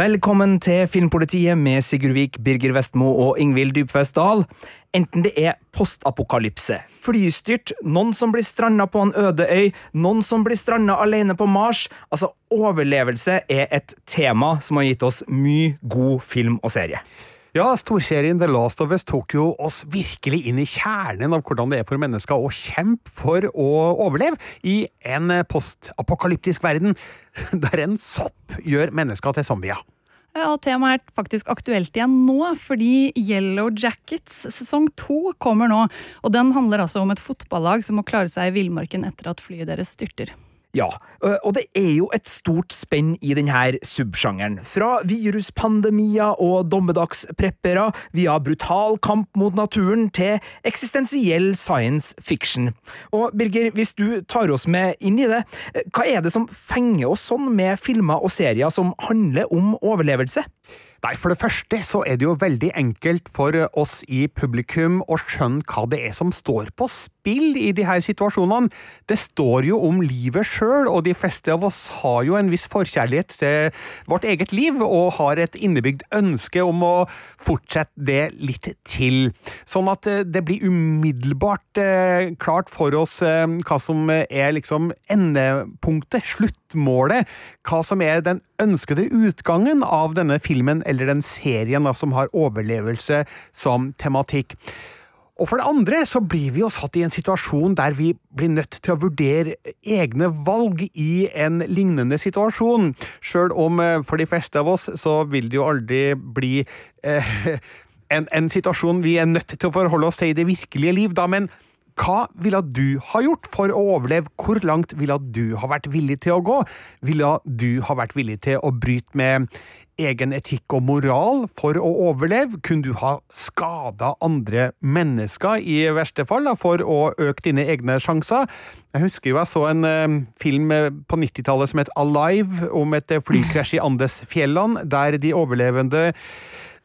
Velkommen til Filmpolitiet med Sigurd Vik, Birger Vestmo og Ingvild Dybfest Dahl. Enten det er postapokalypse, flystyrt, noen som blir stranda på en øde øy, noen som blir stranda alene på Mars Altså, overlevelse er et tema som har gitt oss mye god film og serie. Ja, storserien The Last of Us tok jo oss virkelig inn i kjernen av hvordan det er for mennesker å kjempe for å overleve i en postapokalyptisk verden der en sopp gjør mennesker til zombier. Og Temaet er faktisk aktuelt igjen nå, fordi Yellow Jackets sesong to kommer nå. Og Den handler altså om et fotballag som må klare seg i villmarken etter at flyet deres styrter. Ja, og det er jo et stort spenn i denne subsjangeren. Fra viruspandemier og dommedagspreppere via brutal kamp mot naturen til eksistensiell science fiction. Og Birger, hvis du tar oss med inn i det, hva er det som fenger oss sånn med filmer og serier som handler om overlevelse? Nei, For det første så er det jo veldig enkelt for oss i publikum å skjønne hva det er som står på spill i de her situasjonene. Det står jo om livet sjøl, og de fleste av oss har jo en viss forkjærlighet til vårt eget liv, og har et innebygd ønske om å fortsette det litt til. Sånn at eh, det blir umiddelbart eh, klart for oss eh, hva som er liksom endepunktet, sluttmålet, hva som er den ønskede utgangen av denne filmen eller den serien da, som har overlevelse som tematikk. Og for det andre så blir vi jo satt i en situasjon der vi blir nødt til å vurdere egne valg i en lignende situasjon. Sjøl om eh, for de fleste av oss så vil det jo aldri bli eh, en, en situasjon vi er nødt til å forholde oss til i det virkelige liv, da. men hva ville du ha gjort for å overleve? Hvor langt ville du ha vært villig til å gå? Ville du ha vært villig til å bryte med egen etikk og moral for å overleve? Kunne du ha skada andre mennesker i verste fall da, for å øke dine egne sjanser? Jeg husker jo jeg så en uh, film på 90-tallet som het Alive, om et flykrasj i Andesfjellene, der de overlevende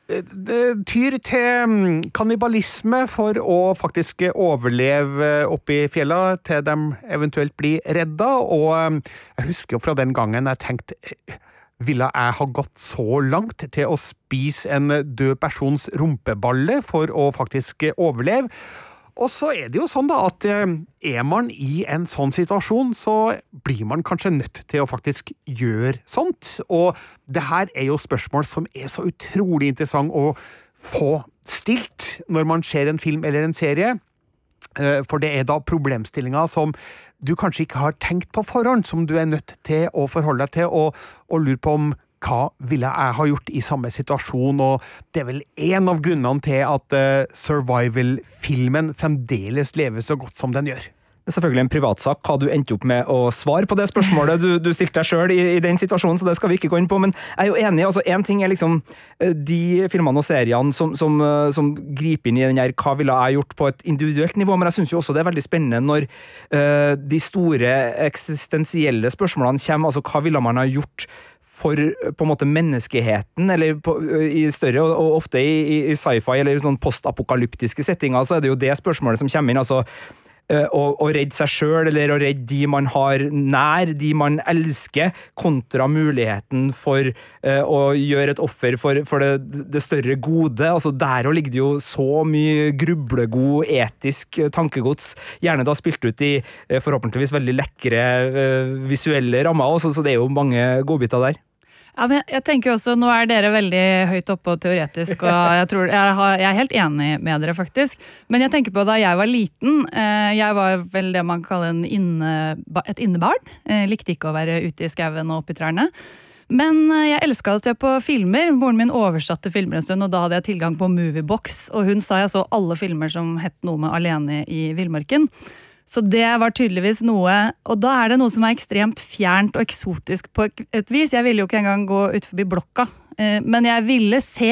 tyr til mm, kannibalisme for å faktisk overleve oppi fjella til de eventuelt blir redda, og mm, jeg husker jo fra den gangen jeg tenkte ville jeg ha gått så langt til å spise en død persons rumpeballe for å faktisk overleve? Og så er det jo sånn da at eh, er man i en sånn situasjon, så blir man kanskje nødt til å faktisk gjøre sånt. Og det her er jo spørsmål som er så utrolig interessant å få stilt når man ser en film eller en serie. Eh, for det er da problemstillinger som du kanskje ikke har tenkt på forhånd, som du er nødt til å forholde deg til, og, og lure på om hva ville jeg ha gjort i samme situasjon, og det er vel en av grunnene til at uh, survival-filmen fremdeles lever så godt som den gjør. Det er selvfølgelig en privatsak hva du endte opp med å svare på det spørsmålet du, du stilte deg sjøl i, i, den situasjonen, så det skal vi ikke gå inn på. Men jeg er jo enig. altså Én ting er liksom eh, de filmene og seriene som, som, eh, som griper inn i den her hva ville jeg gjort på et individuelt nivå, men jeg syns jo også det er veldig spennende når uh, de store eksistensielle spørsmålene kommer. altså Hva ville man ha gjort for på en måte menneskeheten, eller på, i større, og, ofte i, i sci-fi eller sånn postapokalyptiske settinger, så er det jo det spørsmålet som kommer inn. altså å, å redde seg sjøl, eller å redde de man har nær, de man elsker, kontra muligheten for uh, å gjøre et offer for, for det, det, større gode. Altså Der ligger det jo så mye grublegod etisk tankegods, gjerne da spilt ut i uh, forhåpentligvis veldig lekre visuelle rammer, også, så det er jo mange godbiter der. Ja, men jeg tenker også, Nå er dere veldig høyt oppe og teoretisk, og jeg, tror, jeg, har, jeg, er helt enig med dere, faktisk. Men jeg tenker på da jeg var liten. Eh, jeg var vel det man kaller inne, et innebarn. Jeg likte ikke å være ute i skauen og oppi trærne. Men eh, jeg elska å se på filmer. Moren min oversatte filmer en stund, og da hadde jeg tilgang på Moviebox. Og hun sa jeg så alle filmer som het noe med Alene i villmarken. Så det var tydeligvis noe Og da er det noe som er ekstremt fjernt og eksotisk på et vis. Jeg ville jo ikke engang gå ut forbi blokka men jeg ville se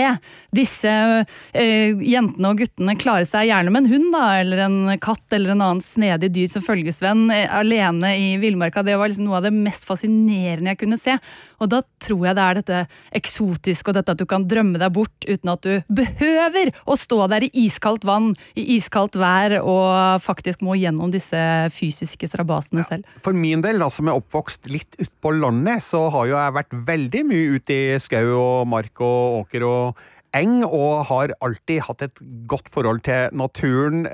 disse eh, jentene og guttene klare seg gjerne med en hund, da, eller en katt eller en annen snedig dyr som følgesvenn eh, alene i villmarka. Det var liksom noe av det mest fascinerende jeg kunne se. Og da tror jeg det er dette eksotiske og dette at du kan drømme deg bort uten at du behøver å stå der i iskaldt vann, i iskaldt vær og faktisk må gjennom disse fysiske strabasene selv. For min del, da, som er oppvokst litt utpå landet, så har jo jeg vært veldig mye ute i skau og mark og åker og eng, og har alltid hatt et godt forhold til naturen.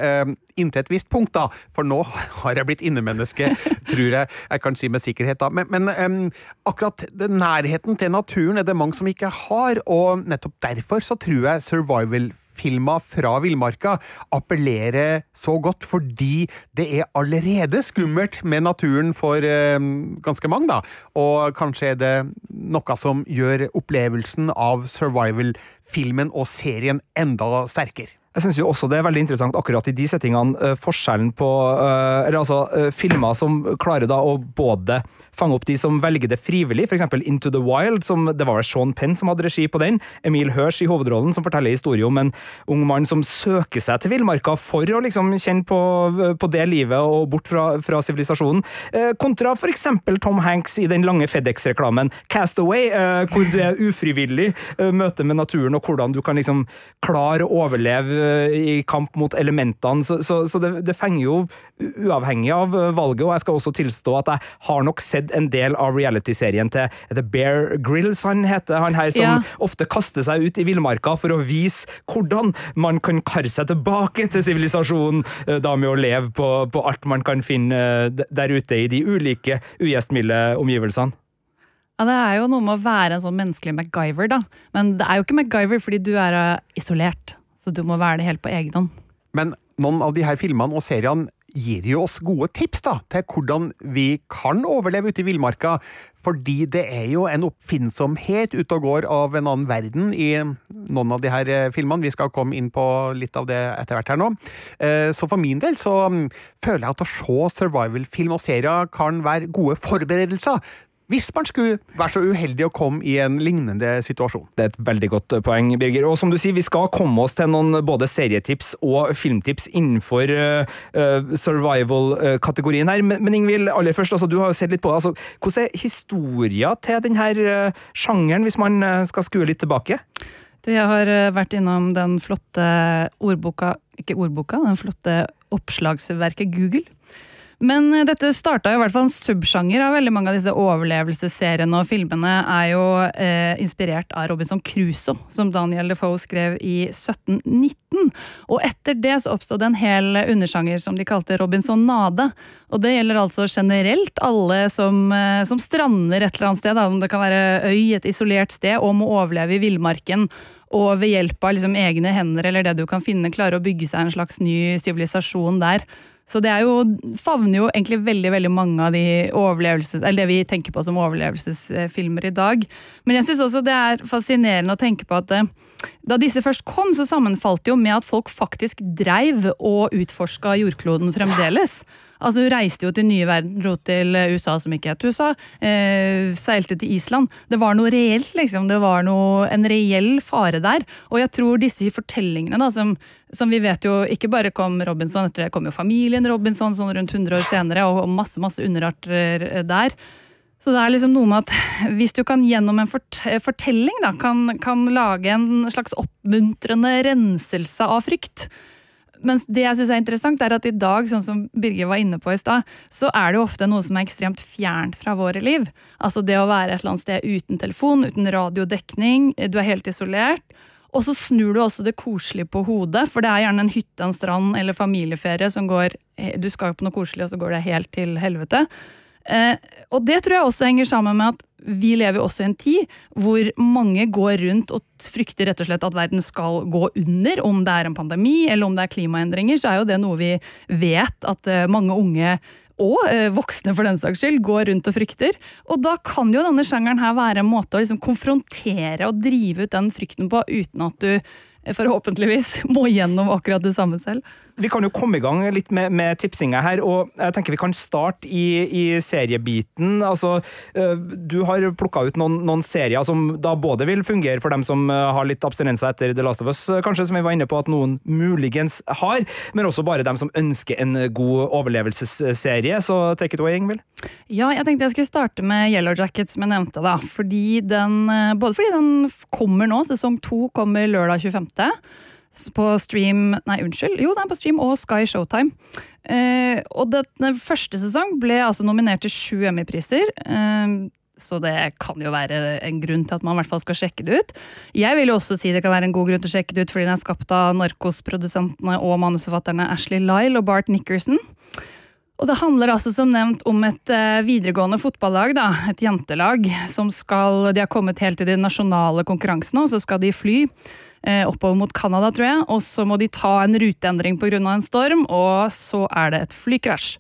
Inntil et visst punkt, da, for nå har jeg blitt innemenneske, tror jeg jeg kan si med sikkerhet. da. Men, men um, akkurat nærheten til naturen er det mange som ikke har, og nettopp derfor så tror jeg survival-filmer fra villmarka appellerer så godt, fordi det er allerede skummelt med naturen for um, ganske mange, da. Og kanskje er det noe som gjør opplevelsen av survival-filmen og serien enda sterkere. Jeg syns også det er veldig interessant akkurat i de settingene, uh, forskjellen på uh, Eller altså uh, filmer som klarer da å både fange opp de som velger det frivillig, f.eks. Into the Wild, som det var Sean Penn som hadde regi på den. Emil Hirsch i hovedrollen, som forteller historie om en ung mann som søker seg til villmarka for å liksom kjenne på, på, det livet og bort fra sivilisasjonen, kontra f.eks. Tom Hanks i den lange Fedex-reklamen Castaway, hvor det er ufrivillig møte med naturen, og hvordan du kan liksom klare å overleve i kamp mot elementene. Så, så, så det, det, fenger jo uavhengig av valget, og jeg skal også tilstå at jeg har nok sett en del av reality-serien til The Bear Grills, han heter han her, som ja. ofte kaster seg ut i villmarka for å vise hvordan man kan karre seg tilbake til sivilisasjonen, eh, da med å leve på, på alt man kan finne eh, der ute i de ulike ugjestmilde omgivelsene. Ja, Det er jo noe med å være en sånn menneskelig MacGyver, da. Men det er jo ikke MacGyver fordi du er eh, isolert. Så du må være det helt på egen hånd. Men noen av de her filmene og seriene gir jo oss gode tips da, til hvordan vi kan overleve ute i villmarka, fordi det er jo en oppfinnsomhet ute og går av en annen verden i noen av de her eh, filmene. Vi skal komme inn på litt av det etter hvert her nå. Eh, så for min del så mm, føler jeg at å se survival-film og serier kan være gode forberedelser hvis man skulle være så uheldig å komme i en lignende situasjon. Det er et veldig godt poeng, Birger. Og som du sier, vi skal komme oss til noen både serietips og filmtips innenfor uh, survival-kategorien her. Men, men Ingvild, aller først, altså, du har jo sett litt på det. Altså, hvordan er historien til denne uh, sjangeren, hvis man uh, skal skue litt tilbake? Du, jeg har vært innom den flotte ordboka, ikke ordboka, den flotte oppslagsverket Google. Men eh, dette starta i hvert fall en subsjanger av veldig mange av disse overlevelsesseriene og filmene er jo eh, inspirert av Robinson Crusoe, som Daniel Defoe skrev i 1719. Og etter det så oppstod en hel undersjanger som de kalte robinsonade. Og det gjelder altså generelt alle som, eh, som strander et eller annet sted, da, om det kan være øy, et isolert sted, og må overleve i villmarken og ved hjelp av liksom egne hender eller det du kan finne, klare å bygge seg en slags ny sivilisasjon der. Så det jo, favner jo egentlig veldig veldig mange av de overlevelses, eller det vi tenker på som overlevelsesfilmer i dag. Men jeg syns også det er fascinerende å tenke på at eh, da disse først kom, så sammenfalt det jo med at folk faktisk dreiv og utforska jordkloden fremdeles. Altså, Hun reiste jo til nye verden, dro til USA som ikke het USA, eh, seilte til Island. Det var noe reelt, liksom. Det var noe, en reell fare der. Og jeg tror disse fortellingene, da, som, som, vi vet jo ikke bare kom Robinson, etter det kom jo familien Robinson sånn rundt 100 år senere, og masse, masse underarter der. Så det er liksom noe med at hvis du kan gjennom en fortelling da, kan, kan lage en slags oppmuntrende renselse av frykt, men det jeg synes er interessant, er at i dag, sånn som Birger var inne på i stad, så er det jo ofte noe som er ekstremt fjernt fra våre liv. Altså det å være et eller annet sted uten telefon, uten radiodekning, du er helt isolert. Og så snur du også det koselige på hodet, for det er gjerne en hytte, en strand eller familieferie som går Du skal på noe koselig, og så går det helt til helvete. Eh, og det tror jeg også henger sammen med at vi lever også i en tid hvor mange går rundt og frykter rett og slett at verden skal gå under. Om det er en pandemi eller om det er klimaendringer, så er jo det noe vi vet at eh, mange unge og eh, voksne for den saks skyld, går rundt og frykter. Og da kan jo denne sjangeren her være en måte å liksom konfrontere og drive ut den frykten på, uten at du forhåpentligvis må gjennom akkurat det samme selv. Vi kan jo komme i gang litt med, med tipsinga her, og jeg tenker vi kan starte i, i seriebiten. Altså, du har plukka ut noen, noen, serier som da både vil fungere for dem som har litt abstinenser etter The Last of Us, kanskje, som vi var inne på at noen muligens har, men også bare dem som ønsker en god overlevelsesserie. Så take it away, Ingvild. Ja, jeg tenkte jeg skulle starte med Yellow Jacket, som jeg nevnte. da. Fordi den, både fordi den kommer nå, sesong to kommer lørdag 25. På stream Nei, unnskyld. Jo, det er på stream og Sky Showtime. Eh, og den første sesong ble altså nominert til sju Emmy-priser. Eh, så det kan jo være en grunn til at man i hvert fall skal sjekke det ut. Jeg vil jo også si det kan være en god grunn til å sjekke det ut, fordi den er skapt av narkosprodusentene og manusforfatterne Ashley Lyle og Bart Nickerson. Og det handler altså som nevnt om et eh, videregående fotballag, da, et jentelag, som skal De har kommet helt til de nasjonale konkurransene, og så skal de fly oppover mot Canada, tror jeg. Og så må de ta en ruteendring pga. en storm, og så er det et flykrasj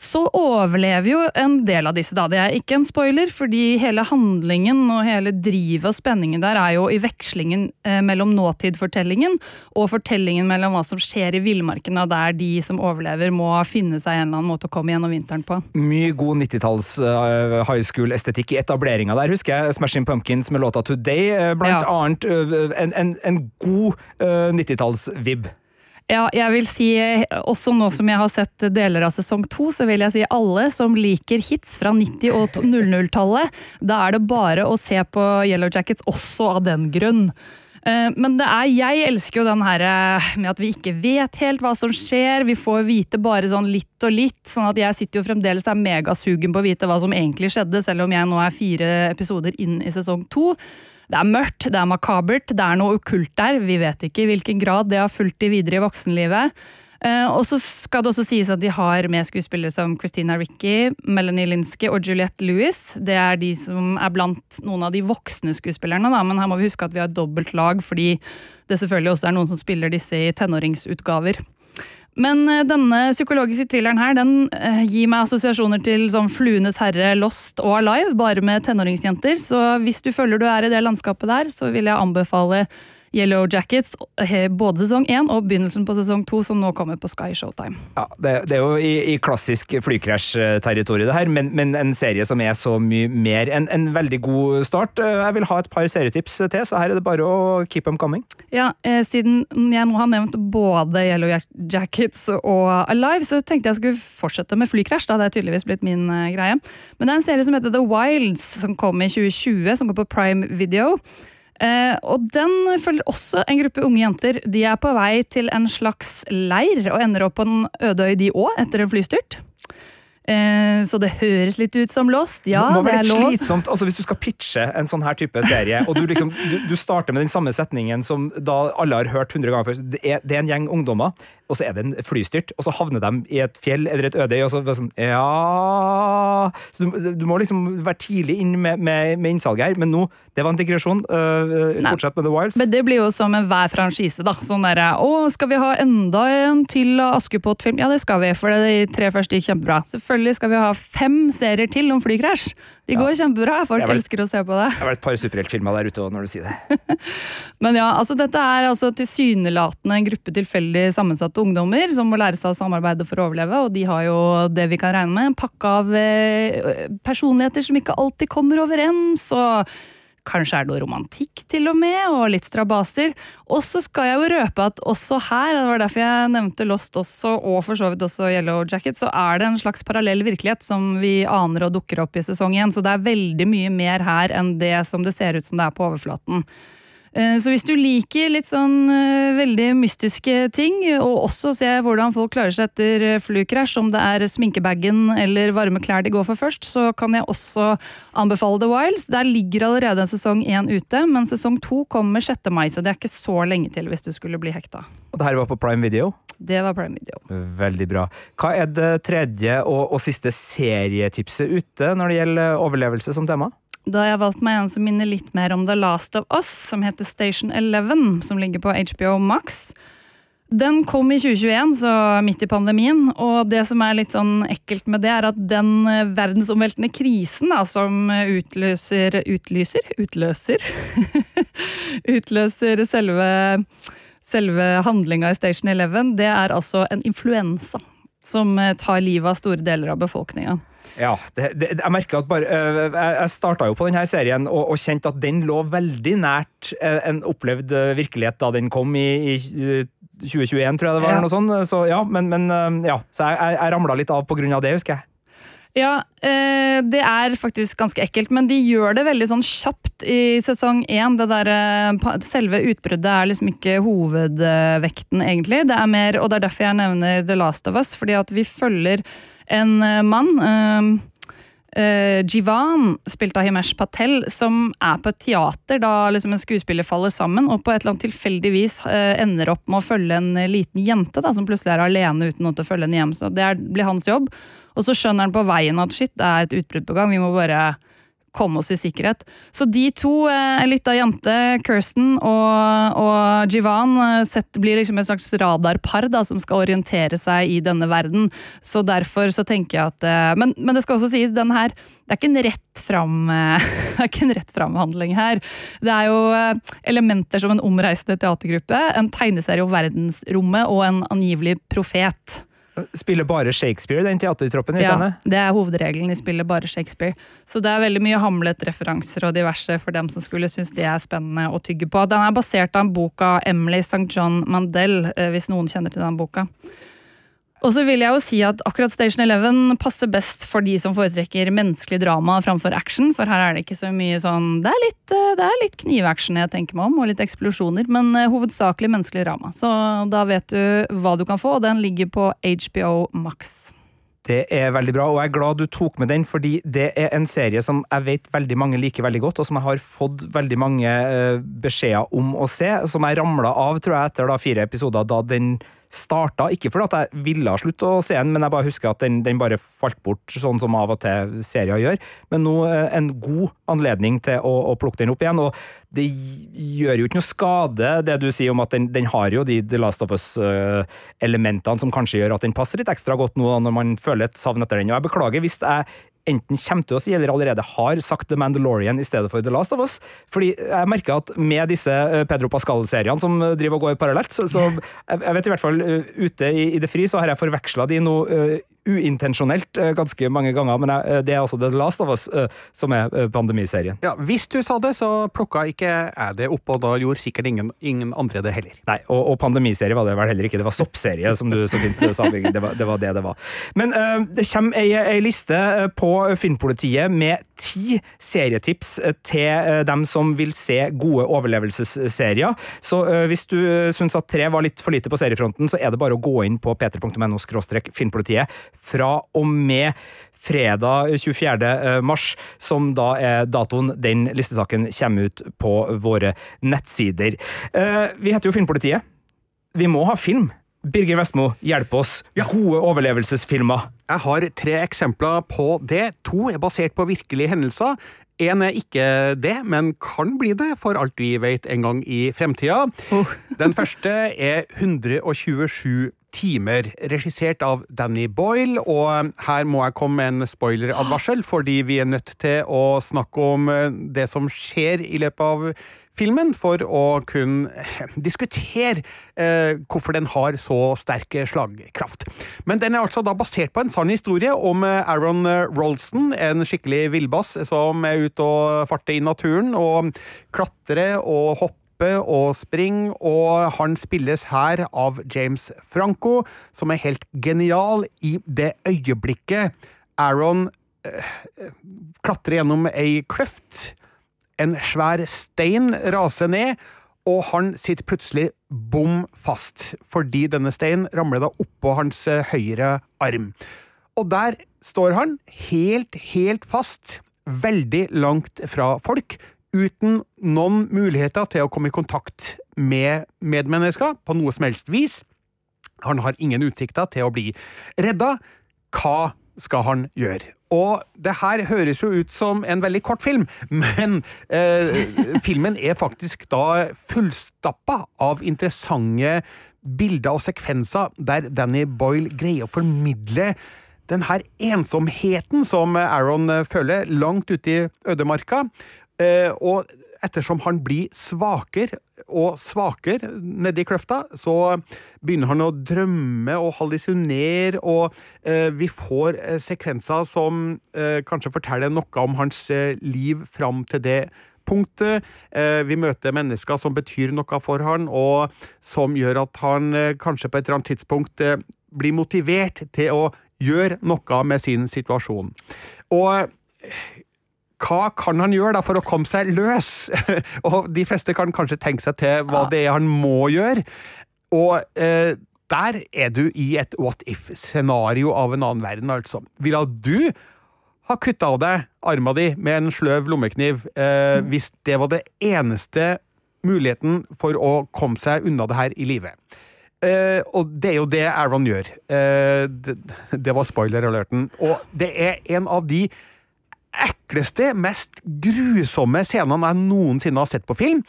så overlever jo en del av disse, da. Det er ikke en spoiler, fordi hele handlingen og hele drivet og spenningen der er jo i vekslingen eh, mellom nåtidfortellingen og fortellingen mellom hva som skjer i villmarken, der de som overlever må finne seg en eller annen måte å komme gjennom vinteren på. Mye god 90-talls uh, high school-estetikk i etableringa der, husker jeg. Smashing Pumpkins med låta Today, uh, blant ja. annet en, en, en, god 90-talls-vib. Ja, jeg vil si, også nå som jeg har sett deler av sesong to, så vil jeg si alle som liker hits fra 90- og 00-tallet, da er det bare å se på Yellow Jackets også av den grunn. Eh, men det er, jeg elsker jo den her eh, med at vi ikke vet helt hva som skjer. Vi får vite bare sånn litt og litt. sånn at jeg sitter jo fremdeles er megasugen på å vite hva som egentlig skjedde, selv om jeg nå er fire episoder inn i sesong to. Det er mørkt, det er makabert, det er noe okkult der. Vi vet ikke i hvilken grad det har fulgt de videre i voksenlivet. Uh, og så skal det også sies at de har med skuespillere som Christina Ricci, Melanie Linsky og Juliette Lewis. Det er de som er blant noen av de voksne skuespillerne, da. men her må vi huske at vi har dobbelt lag, fordi det selvfølgelig også er noen som spiller disse i tenåringsutgaver. Men eh, denne psykologiske thrilleren her, den eh, gir meg assosiasjoner til sånn Fluenes herre, Lost og Alive, bare med tenåringsjenter. Så hvis du føler du er i det landskapet der, så vil jeg anbefale Yellow Jackets, eh, både sesong én og begynnelsen på sesong to, som nå kommer på Sky Showtime. Ja, Det, det er jo i, i klassisk flykrasj-territorium, det her, men, men, en serie som er så mye mer enn en veldig god start. Eh, jeg vil ha et par serietips til, så her er det bare å keep them coming. Ja, eh, Siden jeg nå har nevnt både Yellow Jackets og Alive, så tenkte jeg skulle fortsette med flykrasj. da, Det er tydeligvis blitt min uh, greie. Men det er en serie som heter The Wilds, som kom i 2020, som går på Prime Video. Eh, og den følger også en gruppe unge jenter. De er på vei til en slags leir, og ender opp på en øde øy de òg, etter en flystyrt. Eh, så det høres litt ut som Lost. Ja, det, må være litt slitsomt. Altså, hvis du skal pitche en sånn her type serie, og du, liksom, du, du starter med den samme setningen som da alle har hørt 100 ganger før. Det er, det er en gjeng ungdommer og så er det en flystyrt, og så havner de i et fjell eller et øde øy, og så sånn Ja Så du, du, må liksom være tidlig inn med, med, med innsalget her, men nå Det var en digresjon. Uh, fortsett med The Wilds. Men det blir jo som enhver franchise, da. Sånn derre Å, skal vi ha enda en til Askepott-film? Ja, det skal vi, for de tre første gikk kjempebra. Selvfølgelig skal vi ha fem serier til om flykrasj. De går ja. kjempebra. Folk vel, elsker å se på det. Det har vært et par superheltfilmer der ute òg, når du sier det. Men ja, altså dette er altså tilsynelatende en gruppe tilfeldig sammensatte ungdommer som må lære seg å samarbeide for å overleve, og de har jo det vi kan regne med, en pakke av eh, personligheter som ikke alltid kommer overens. og Kanskje er det noe romantikk til og med, og litt strabaser. Og så skal jeg jo røpe at også her, det var derfor jeg nevnte Lost også, og for så vidt også Yellow Jacket, så er det en slags parallell virkelighet som vi aner og dukker opp i sesong én. Så det er veldig mye mer her enn det som det ser ut som det er på overflaten. Eh, så hvis du liker litt sånn eh, veldig mystiske ting, og også se hvordan folk klarer seg etter eh, flykrasj, om det er sminkebagen eller varme klær de går for først, så kan jeg også anbefale The Wilds. Der ligger allerede en sesong én ute, men sesong to kommer 6. mai, så det er ikke så lenge til hvis du skulle bli hekta. Og det her var på Prime Video? Det var Prime Video. Veldig bra. Hva er det tredje og, og siste serietipset ute når det gjelder overlevelse som tema? Da har jeg valgt meg en som minner litt mer om The Last of Us, som heter Station Eleven, som ligger på HBO Max. Den kom i 2021, så midt i pandemien. Og det som er litt sånn ekkelt med det, er at den eh, verdensomveltende krisen da, som utløser Utlyser? Utløser? utløser selve selve handlinga i Station Eleven, det er altså en influensa som eh, tar livet av store deler av befolkninga. Ja, det, det, jeg merker at bare øh, Jeg, jeg starta jo på denne serien og, og, kjente at den lå veldig nært øh, en opplevd virkelighet da den kom i, i 2021, tror jeg det var. Ja. noe sånt. Så ja, men, men ja, så jeg, jeg, jeg ramla litt av av det, husker jeg. Ja, eh, det er faktisk ganske ekkelt, men de gjør det veldig sånn kjapt i sesong én. Eh, selve utbruddet er liksom ikke hovedvekten, egentlig. Det er mer, og det er derfor jeg nevner The Last of Us, fordi at vi følger en eh, mann. Uh, Jivan, spilt av Himesh Patel, som er på et teater da liksom en skuespiller faller sammen, og på et eller annet tilfeldig vis uh, ender opp med å følge en liten jente da, som plutselig er alene uten noen til å følge henne hjem. Så det er, blir hans jobb. Og så skjønner han på veien at shit, det er et utbrudd på gang, vi må bare komme oss i sikkerhet. Så de to, ei en lita jente, Kirsten og, og Jivan, sett, blir liksom et slags radarpar da, som skal orientere seg i denne verden. Så derfor så tenker jeg at eh, Men, men det skal også sies, den her det er ikke en rett fram det er ikke en rett fram-handling her. Det er jo elementer som en omreisende teatergruppe, en tegneserie om verdensrommet og en angivelig profet. Spiller bare Shakespeare, den teatertroppen? Ja, det er hovedregelen. De spiller bare Shakespeare. Så det er veldig mye Hamlet-referanser og diverse for dem som skulle synes det er spennende å tygge på. Den er basert av en bok av Emily St. John Mandel, eh, hvis noen kjenner til den boka. Og så vil jeg jo si at akkurat Station Eleven passer best for de som foretrekker menneskelig drama framfor action, for her er det ikke så mye sånn Det er litt, eh, det litt knivaction jeg tenker meg om, og litt eksplosjoner, men eh, hovedsakelig menneskelig drama. Så da vet du hva du kan få, og den ligger på HBO Max. Det er veldig bra, og jeg er glad du tok med den, fordi det er en serie som jeg vet veldig mange liker veldig godt, og som jeg har fått veldig mange eh, beskjeder om å se, som jeg ramla av, tror jeg, etter da fire episoder, da den starta. Ikke fordi jeg ville slutte å se den, men jeg bare husker at den, den bare falt bort, sånn som av og til serier gjør. Men nå eh, en god anledning til å, å, plukke den opp igjen. og det gjør jo ikke noe skade, det du sier om at den, den har jo de The Last of Us-elementene eh, som kanskje gjør at den passer litt ekstra godt nå når man føler et savn etter den. Og jeg beklager hvis jeg enten kommer til å si, eller allerede har sagt The Mandalorian i stedet for The Last of Us. Fordi jeg merker at med disse eh, Pedro Pascal-seriene som driver og går parallelt, så, så jeg vet i hvert fall uh, ute i, i, det fri så har jeg forveksla de nå uh, uintensjonelt uh, ganske mange ganger, men det er altså The Last of Us som er pandemiserien. Ja, Hvis du sa det, så plukka ikke jeg det opp, og da gjorde sikkert ingen, ingen andre det heller. Nei, og, og, pandemiserie var det vel heller ikke, det var soppserie, som du så fint sa. Det var, det var det det var. Men det kommer ei, ei liste på Filmpolitiet med ti serietips eh, til eh, dem som vil se gode overlevelsesserier. Så uh, hvis du syns at tre var litt for lite på seriefronten, så er det bare å gå inn på p3.no filmpolitiet fra og med fredag 24. mars, som da er datoen den listesaken kommer ut på våre nettsider. Vi heter jo Filmpolitiet. Vi må ha film. Birger Vestmo, hjelp oss. Ja. Gode overlevelsesfilmer. Jeg har tre eksempler på det. To er basert på virkelige hendelser. En er ikke det, men kan bli det, for alt vi vet en gang i fremtida. Oh. Den første er 127 timer, regissert av Danny Boyle. Og her må jeg komme med en spoileradvarsel, fordi vi er nødt til å snakke om det som skjer i løpet av filmen for å kunne diskutere eh, hvorfor den har så sterk slagkraft. Men den er altså da basert på en sann historie om eh, Aaron Rolston, en skikkelig villbass som er ute og farter i naturen og klatrer og hopper og spring, og han spilles her av James Franco, som er helt genial i det øyeblikket Aaron eh, klatrer gjennom ei kløft en svær stein raser ned, og han sitter plutselig bom fast, fordi denne steinen ramler da oppå hans eh, høyre arm. Og der står han, helt, helt fast, veldig langt fra folk, uten noen muligheter til å komme i kontakt med medmennesker på noe som helst vis. Han har ingen utsikter til å bli redda. Hva skal han gjøre? Og det her høres jo ut som en veldig kort film, men eh, filmen er faktisk da fullstappa av interessante bilder og sekvenser der Danny Boyle greier å formidle den her ensomheten som Aaron føler langt ute i ødemarka. Eh, og ettersom han blir svakere og svakere nedi kløfta, så begynner han å drømme og hallusinere, og eh, vi får eh, sekvenser som kanskje forteller noe om hans liv fram til det punktet. Vi møter mennesker som betyr noe for han, og som gjør at han kanskje på et eller annet tidspunkt blir motivert til å gjøre noe med sin situasjon. Og hva kan han gjøre da for å komme seg løs? og de fleste kan kanskje tenke seg til hva det er han må gjøre. Og eh, der er du i et what if-scenario av en annen verden, altså. Ville du ha kutta av deg arma di med en sløv lommekniv eh, mm. hvis det var det eneste muligheten for å komme seg unna det her i livet? Eh, og det er jo det Aaron gjør. Eh, det, det var spoiler-alerten. Og det er en av de ekleste, mest grusomme scenene jeg noensinne har sett på film.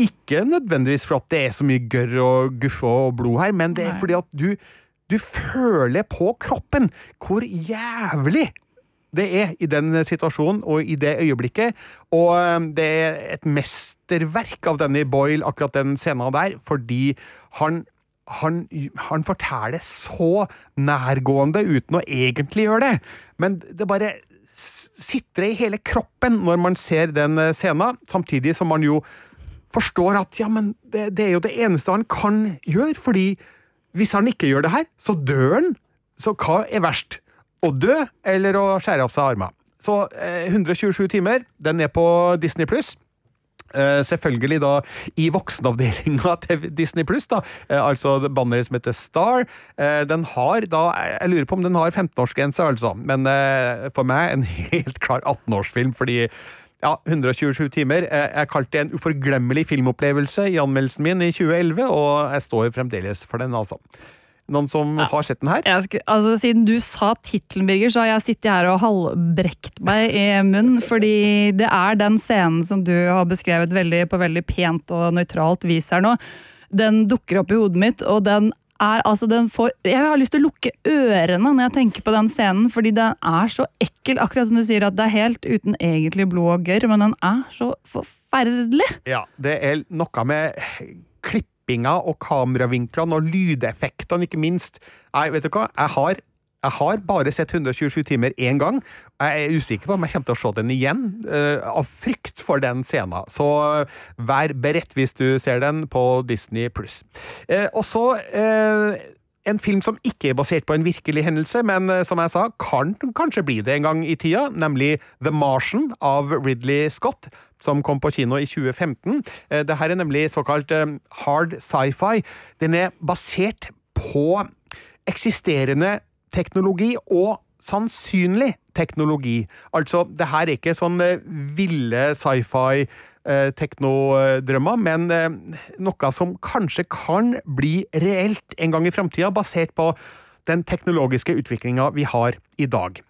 Ikke nødvendigvis for at det er så mye gørr og guffe og blod her, men det er fordi at du, du føler på kroppen hvor jævlig det er i den situasjonen og i det øyeblikket. Og um, det er et mesterverk av Danny Boyle, akkurat den scenen der, fordi han han, han, forteller så nærgående uten å egentlig gjøre det. Men det bare sitre i hele kroppen når man ser den eh, scenen, samtidig som man jo forstår at ja, men det, det, er jo det eneste han kan gjøre, fordi hvis han ikke gjør det her, så dør han. Så hva er verst? Å dø eller å skjære av seg armer? Så eh, 127 timer, den er på Disney pluss. Uh, selvfølgelig da i voksenavdelinga til Disney Pluss, da. altså banneret som heter Star. Uh, den har da Jeg lurer på om den har 15-årsgrense, altså, men for meg en helt klar 18-årsfilm, fordi ja, 127 timer. Jeg kalte det en uforglemmelig filmopplevelse i anmeldelsen min i 2011, og jeg står fremdeles for den, altså. Noen som ja. har sett den her? Skulle, altså, siden du sa tittelen, Birger, så har jeg sittet her og halvbrekt meg i munnen. Fordi det er den scenen som du har beskrevet veldig, på veldig pent og nøytralt vis her nå. Den dukker opp i hodet mitt, og den er altså den får Jeg har lyst til å lukke ørene når jeg tenker på den scenen, fordi den er så ekkel. Akkurat som du sier at det er helt uten egentlig blod og gørr, men den er så forferdelig. Ja, det er noe med klipp klippinga og kameravinklene og lydeffektene, ikke minst. Nei, vet du hva? Jeg har, jeg har bare sett 127 timer én gang. Jeg er usikker på om jeg kommer til å se den igjen, uh, av frykt for den scenen. Så uh, vær beredt hvis du ser den på Disney pluss. Uh, og så en film som ikke er basert på en virkelig hendelse, men som jeg sa, kan kanskje bli det en gang i tida, nemlig The Martian av Ridley Scott som kom på kino i 2015. Det Dette er nemlig såkalt eh, hard sci-fi. Den er basert på eksisterende teknologi og sannsynlig teknologi. Altså, det her er ikke sånn eh, ville sci-fi teknodrømmer, men noe som kanskje kan bli reelt en gang i framtida, basert på den teknologiske utviklinga vi har i dag.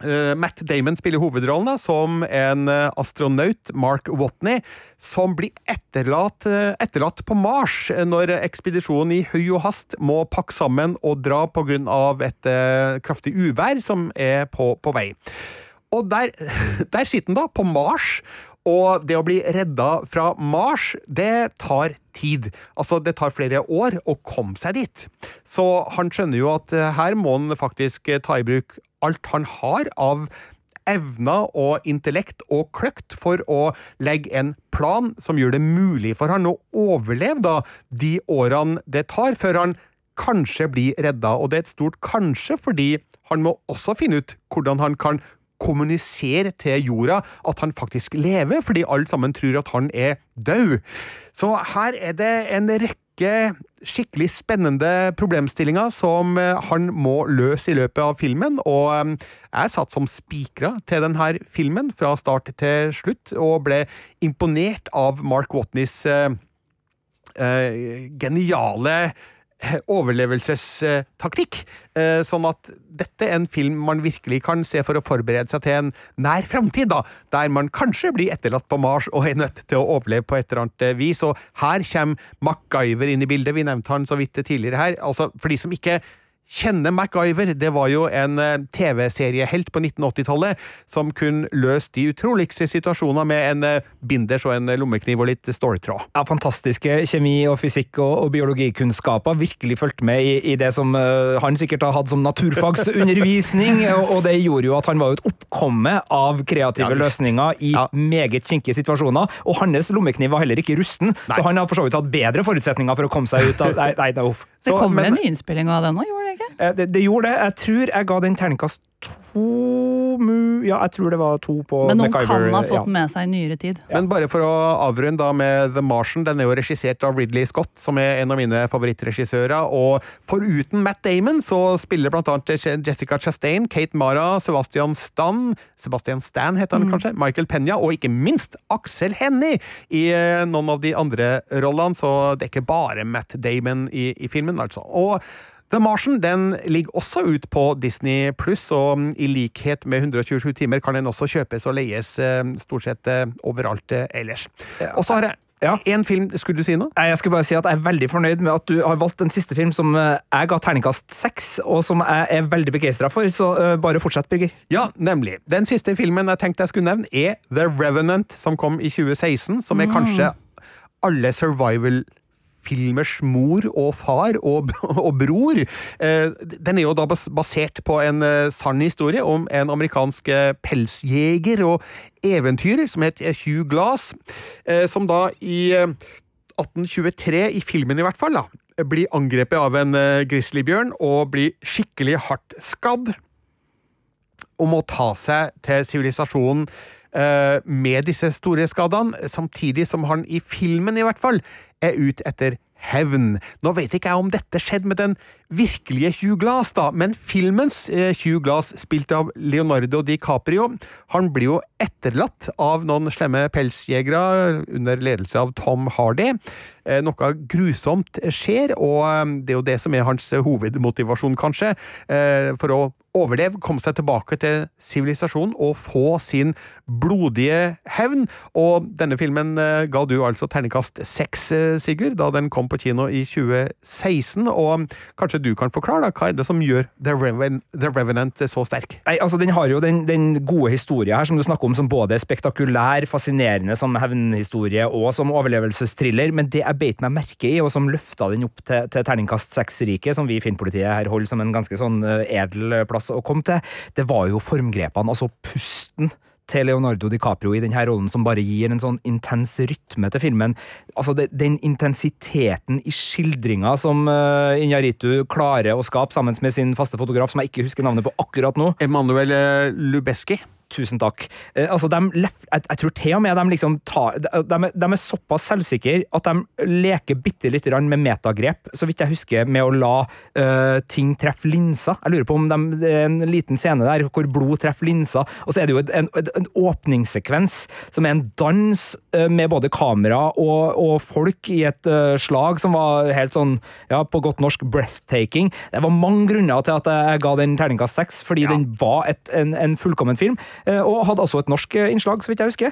Uh, Matt Damon spiller hovedrollen da, som en uh, astronaut, Mark Watney, som blir etterlatt, uh, etterlatt, på Mars når ekspedisjonen i høy og hast må pakke sammen og dra pga. et kraftig uvær som er på, på vei. Og der, der sitter han da, på Mars, og det å bli redda fra Mars, det tar tid. Altså, det tar flere år å komme seg dit. Så han skjønner jo at her må han faktisk ta i bruk alt han har av evner og intellekt og kløkt for å legge en plan som gjør det mulig for han å overleve da, de årene det tar, før han kanskje blir redda. Og det er et stort kanskje, fordi han må også finne ut hvordan han kan kommunisere til jorda at han faktisk lever, fordi alle sammen tror at han er død. Så her er det en rekke rekke skikkelig spennende problemstillinger som eh, han må løse i løpet av filmen, og er satt som spikra til denne filmen fra start til slutt, og ble imponert av Mark Watneys uh, uh, geniale overlevelsestaktikk. Sånn at dette er en film man virkelig kan se for å forberede seg til en nær framtid, der man kanskje blir etterlatt på Mars og er nødt til å overleve på et eller annet eh, vis. Og her kommer MacGyver inn i bildet. Vi nevnte han så vidt tidligere her. Altså, for de som ikke kjenne MacGyver. Det var jo en eh, TV-seriehelt på 1980-tallet som kunne løst de utroligste situasjoner med en eh, binders og en lommekniv og litt ståltråd. Ja, fantastiske kjemi- og fysikk- og, og biologikunnskaper. Virkelig fulgt med i, i, det som uh, han sikkert har hatt som naturfagsundervisning. og, og, det gjorde jo at han var jo et oppkomme av kreative ja, løsninger i ja. meget kinkige situasjoner. Og hans lommekniv var heller ikke rusten, nei. så han har for så vidt hatt bedre forutsetninger for å komme seg ut av Nei, nei, nei Det kommer en nyinnspilling av den nå, gjorde det ikke? Eh, det, det, gjorde det. Jeg tror jeg ga den terningkast to Ja, jeg tror det var to på Men noen MacGyver, kan ha fått ja. med seg i nyere tid. Ja. Men bare for å avrunde da med The Martian. Den er jo regissert av Ridley Scott, som er en av mine favorittregissører. Og foruten Matt Damon så spiller blant annet Jessica Chastain, Kate Mara, Sebastian Stan Sebastian Stan heter han mm. kanskje, Michael Penya og ikke minst Aksel Hennie i eh, noen av de andre rollene. Så det er ikke bare Matt Damon i, i filmen, altså. Og The Martian den ligger også ut på Disney pluss, og mm, i likhet med 127 timer kan den også kjøpes og leies eh, stort sett eh, overalt eh, ellers. Og så har jeg ja. En film, Skulle du si noe? Jeg skulle bare si at jeg er veldig fornøyd med at du har valgt den siste film som jeg ga terningkast seks, og som jeg er veldig begeistra for, så bare fortsett, Birger. Ja, nemlig. Den siste filmen jeg tenkte jeg skulle nevne, er The Revenant, som kom i 2016, som er mm. kanskje alle survival filmers mor og far og, og bror. Eh, den er jo da basert på en eh, sann historie om en amerikansk eh, pelsjeger og eventyrer som het Hugh Glass, som da i 1823, i filmen i hvert fall, da, blir angrepet av en grizzlybjørn og blir skikkelig hardt skadd. Og må ta seg til sivilisasjonen med disse store skadene, samtidig som han i filmen i hvert fall er ute etter hevn. Nå vet ikke jeg om dette skjedde med den virkelige Hugh Glass, da, men filmens eh, Hugh Glass, spilt av Leonardo DiCaprio, han blir jo etterlatt av noen slemme pelsjegere under ledelse av Tom Hardy. Eh, noe grusomt skjer, og eh, det er jo det som er hans hovedmotivasjon, kanskje, for å overleve, komme seg tilbake til sivilisasjonen og få sin blodige hevn. Og denne filmen ga du altså terningkast seks, Sigurd, da den kom på kino i 2016. Og kanskje du kan forklare, da, hva er det som gjør The, Reven The Revenant så sterk? Nei, altså Den har jo den, den gode historien her, som du snakker om, som både er spektakulær, fascinerende som hevnhistorie og som overlevelsestriller. Men det jeg beit meg merke i, og som løfta den opp til, til terningkast seks-riket, som vi i Filmpolitiet her holder som en ganske sånn eh, edel plass å komme til, det var jo formgrepene, altså pusten til Leonardo DiCaprio i denne rollen, som bare gir en sånn intens rytme til filmen. Altså, det, Den intensiteten i skildringa som uh, Inyaritu klarer å skape sammen med sin faste fotograf, som jeg ikke husker navnet på akkurat nå. Emanuel eh, Lubeski. Tusen takk. Eh, altså, de, jeg, jeg, tror til og med de liksom tar de, de, er såpass selvsikre at de leker bitte lite grann med metagrep, så vidt jeg husker, med å la uh, ting treffe linsa. Jeg lurer på om de, det er en liten scene der hvor blod treffer linsa, og så er det jo en, en, en åpningssekvens som er en dans uh, med både kamera og, og folk i et uh, slag som var helt sånn, ja, på godt norsk, breathtaking. Det var mange grunner til at jeg ga den terningkast seks, fordi ja. den var et, en, en fullkommen film. Eh, og hadde altså et norsk eh, innslag, så vidt jeg husker.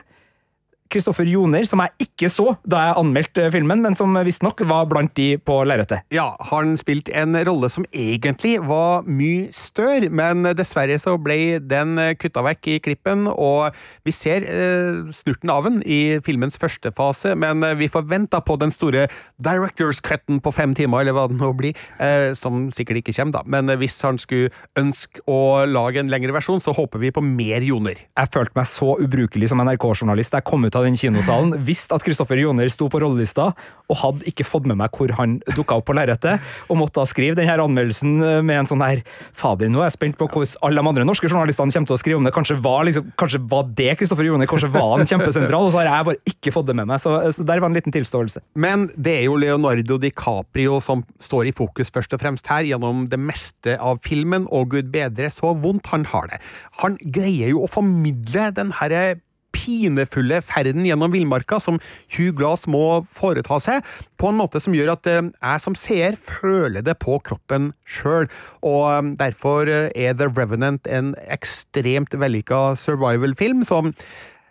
Kristoffer Joner, som jeg ikke så da jeg anmeldte filmen, men som visstnok var blant de på lerretet. Ja, han spilte en rolle som egentlig var mye større, men dessverre så ble den kutta vekk i klippen, og vi ser eh, snurten av den i filmens første fase, men vi får vente på den store directors cutten på fem timer, eller hva det nå blir, eh, som sikkert ikke kommer, da. Men hvis han skulle ønske å lage en lengre versjon, så håper vi på mer Joner. Jeg følte meg så ubrukelig som NRK-journalist. Jeg kom ut av av den kinosalen, visste at Kristoffer Joner sto på rollelista, og hadde ikke fått med meg hvor han dukka opp på lerretet, og måtte da skrive denne anmeldelsen med en sånn her Fader, nå er jeg spent på hvordan alle de andre norske journalistene kommer til å skrive om det. Kanskje var, liksom, kanskje var det Kristoffer Joner, kanskje var han kjempesentral, og så har jeg bare ikke fått det med meg. Så, så der var en liten tilståelse. Men det er jo Leonardo DiCaprio som står i fokus først og fremst her, gjennom det meste av filmen, og gud bedre så vondt han har det. Han greier jo å formidle den herre pinefulle ferden gjennom villmarka som Hugh Glass må foreta seg, på en måte som gjør at eh, jeg som seer føler det på kroppen sjøl. Og eh, derfor eh, er The Revenant en ekstremt vellykka survival-film som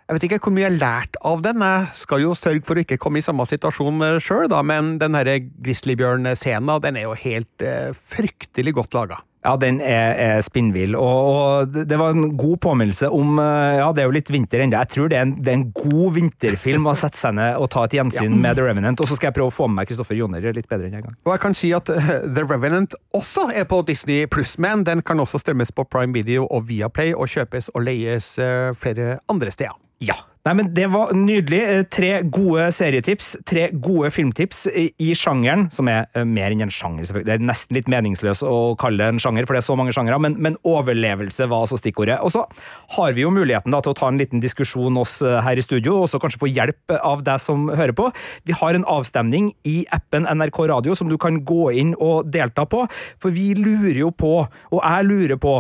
Jeg vet ikke hvor mye jeg har lært av den. Jeg skal jo sørge for å ikke komme i samme situasjon sjøl, men den grizzlybjørn-scenen den er jo helt eh, fryktelig godt laga. Ja, den er, er spinnvill, og, og, det var en god påminnelse om eh, Ja, det er jo litt vinter ennå. Jeg tror det er, en, det er, en, god vinterfilm å sette seg ned og ta et gjensyn ja. med The Revenant. Og så skal jeg prøve å få med meg Kristoffer Joner litt bedre enn en gang. Og jeg kan si at uh, The Revenant også er på Disney pluss, men den kan også strømmes på Prime Video og Viaplay og kjøpes og leies uh, flere andre steder. Ja. Nei, men Det var nydelig. Eh, tre gode serietips, tre gode filmtips i sjangeren, som er eh, mer enn en sjanger. selvfølgelig. Det er nesten litt meningsløst å kalle det en sjanger, for det er så mange sjangere, men, men, overlevelse var altså stikkordet. Og så har vi jo muligheten da, til å ta en liten diskusjon oss eh, her i studio, og så kanskje få hjelp av deg som hører på. Vi har en avstemning i appen NRK Radio som du kan gå inn og delta på, for vi lurer jo på, og jeg lurer på,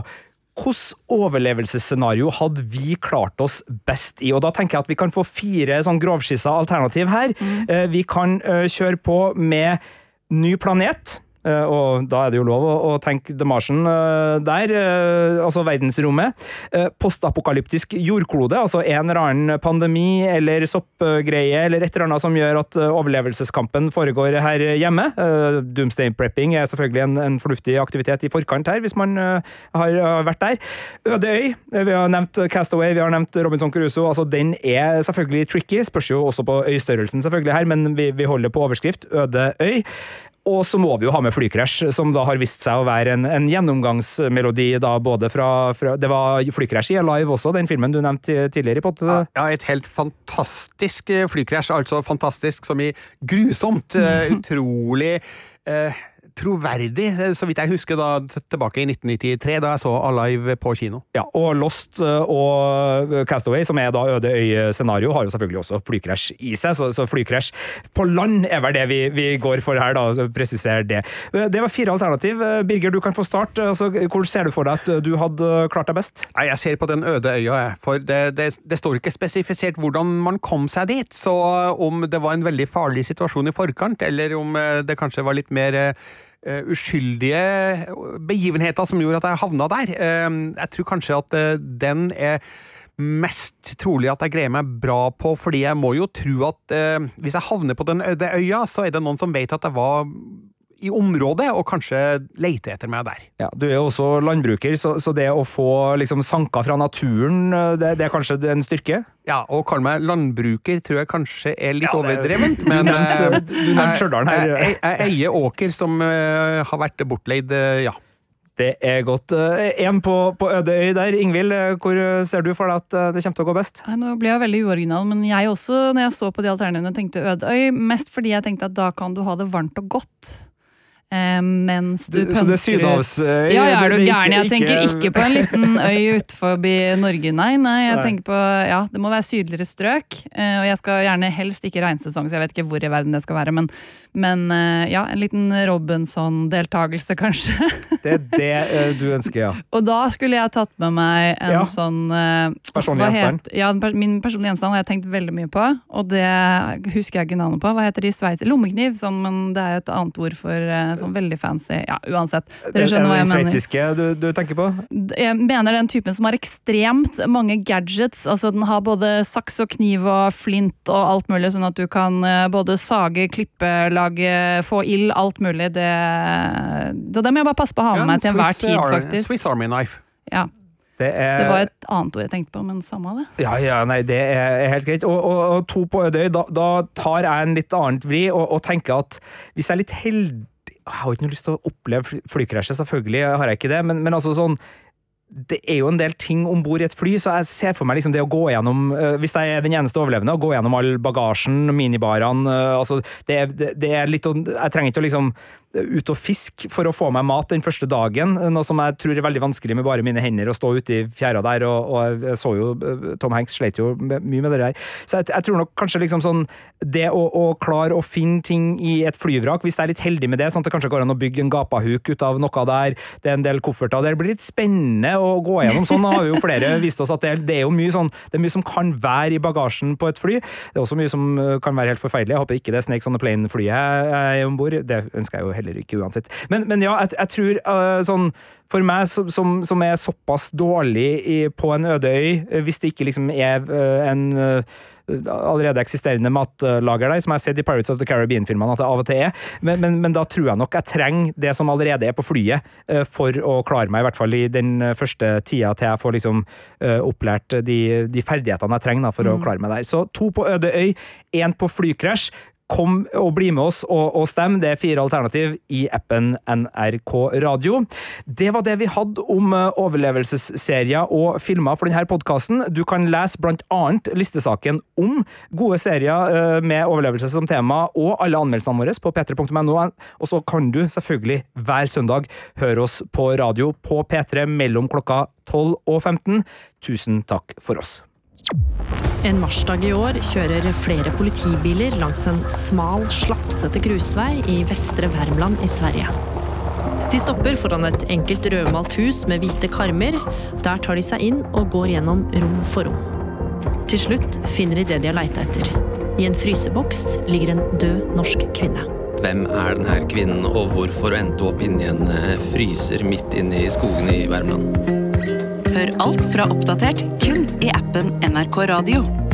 Hvilket overlevelsesscenario hadde vi klart oss best i? Og Da tenker jeg at vi kan få fire sånn grovskissa alternativ her. Mm. Eh, vi kan eh, kjøre på med ny planet. Eh, og da er det jo lov å, tenke The Martian uh, der, uh, altså verdensrommet. Postapokalyptisk jordklode, altså en eller annen pandemi eller soppgreie eller et eller annet som gjør at overlevelseskampen foregår her hjemme. Doomsday prepping er selvfølgelig en, en, fornuftig aktivitet i forkant her, hvis man har vært der. Øde øy, vi har nevnt Castaway, vi har nevnt Robinson Crusoe. altså Den er selvfølgelig tricky, spørs jo også på øystørrelsen selvfølgelig her, men vi, vi holder på overskrift. Øde øy. Og så må vi jo ha med Flykrasj, som da har vist seg å være en, en gjennomgangsmelodi. da både fra, fra, Det var Flykrasj i Alive også, den filmen du nevnte tidligere. på ja, ja, et helt fantastisk eh, flykrasj. Altså fantastisk som i grusomt. Uh, utrolig uh, troverdig, eh, så vidt jeg husker, da, tilbake i 1993, da jeg så Alive på kino. Ja, og Lost eh, og Castaway, som er da Øde øy-scenario, har jo selvfølgelig også flykrasj i seg, så, så flykrasj på land er vel det vi, vi går for her, da, presiser det. Eh, det var fire alternativ. Birger, du kan få start. Altså, hvor ser du for deg at du hadde klart deg best? Nei, Jeg ser på den øde øya, for det, det, det står ikke spesifisert hvordan man kom seg dit. Så om det var en veldig farlig situasjon i forkant, eller om det kanskje var litt mer uskyldige begivenheter som gjorde at jeg havna der. Uh, jeg tror kanskje at uh, den er mest trolig at jeg greier meg bra på, fordi jeg må jo tro at hvis jeg havner på den øde øya, så er det noen som vet at jeg var i området, og kanskje leite etter meg der. Ja, Du er jo også landbruker, så, så det å få liksom sanker fra naturen, det, det, er kanskje en styrke? Ja, å kalle meg landbruker tror jeg kanskje er litt ja, overdrevent, men Du nevnte Stjørdal her. Jeg, jeg, jeg, eier åker som uh, har vært bortleid, uh, ja. Det er godt. En på, på øde øy der. Ingvild, hvor ser du for deg at det kommer til å gå best? Nei, nå ble jeg veldig uoriginal, men jeg også, når jeg så på de alternativene, tenkte øde øy. Mest fordi jeg tenkte at da kan du ha det varmt og godt. Eh, mens du, du Så det er sydhavsøy? Ja, ja, er du gæren? Jeg tenker ikke på en liten øy utenfor Norge, nei. nei jeg nei. tenker på, ja, Det må være sydligere strøk. Eh, og jeg skal gjerne helst ikke regnsesong, så jeg vet ikke hvor i verden det skal være. Men, men eh, ja, en liten Robinson-deltakelse, kanskje. Det er det eh, du ønsker, ja. Og da skulle jeg tatt med meg en ja. sånn eh, Personlig gjenstand? Ja, min personlige gjenstand har jeg tenkt veldig mye på. Og det husker jeg ikke navnet på. Hva heter de i Sveits? Lommekniv, sånn, men det er jo et annet ord for sånn veldig fancy. Ja, uansett. Dere skjønner hva jeg mener. Sveitsiske du, du, tenker på? Jeg mener den typen som har ekstremt mange gadgets. Altså den har både saks og kniv og flint og alt mulig, sånn at du kan eh, både sage, klippe, lage, få ild, alt mulig. Det, så det må jeg bare passe på å ha med ja, meg til enhver tid, faktisk. Swiss Army Knife. Ja. Det, er, det, var et annet ord jeg tenkte på, men samme det. Ja, ja, nei, det er helt greit. Og, og, og to på Ødøy, da, da, tar jeg en litt annet vri og, og tenker at hvis jeg er litt heldig jeg har ikke noe lyst til å oppleve flykrasjet, selvfølgelig har jeg ikke det, men, men altså sånn det er jo en del ting om bord i et fly, så jeg ser for meg liksom det å gå gjennom uh, Hvis jeg er den eneste overlevende, å gå gjennom all bagasjen, minibarene uh, altså det, det, det, er litt Jeg trenger ikke å liksom ut og fiske for å få meg mat den første dagen, noe som jeg tror er veldig vanskelig med bare mine hender å stå ute i fjæra der, og, og, jeg så jo Tom Hanks slet jo mye med det der. Så jeg, jeg tror nok kanskje liksom sånn Det å, å, klare å finne ting i et flyvrak, hvis jeg er litt heldig med det, sånn at det kanskje går an å bygge en gapahuk ut av noe der, det er en del kofferter Det blir litt spennende å gå gjennom sånn, har jo flere vist oss at det det er jo mye sånn Det er mye som kan være i bagasjen på et fly. Det er også mye som kan være helt forferdelig. Jeg håper ikke det er Snakes on the Plane-flyet jeg er om bord. Det ønsker jeg jo heller ikke uansett. Men, men ja, jeg, jeg tror uh, sånn For meg som, som, som er såpass dårlig i, på en øde øy, hvis det ikke liksom er uh, en allerede eksisterende matlager der, som jeg har sett i Pirates of the Caribbean-filmene at det av og til er. Men, men, men, da tror jeg nok jeg trenger det som allerede er på flyet, for å klare meg, i hvert fall i den første tida til jeg får liksom opplært de, de ferdighetene jeg trenger da, for mm. å klare meg der. Så to på øde øy, én på flykrasj. Kom og bli med oss og, og stem. Det er fire alternativ i appen NRK Radio. Det var det vi hadde om eh, overlevelsesserier og filmer for denne podkasten. Du kan lese annet listesaken om gode serier eh, med overlevelse som tema, og alle anmeldelsene våre på p3.no. Og så kan du selvfølgelig hver søndag høre oss på radio på P3 mellom klokka 12 og 15. Tusen takk for oss. En marsdag i år kjører flere politibiler langs en smal, slapsete grusvei i Vestre Värmland i Sverige. De stopper foran et enkelt rødmalt hus med hvite karmer. Der tar de seg inn og går gjennom rom for rom. Til slutt finner de det de har leita etter. I en fryseboks ligger en død norsk kvinne. Hvem er denne kvinnen, og hvorfor endte hun opp inni en eh, fryser midt inne i skogene i Värmland? Hør alt fra Oppdatert kun i appen NRK Radio.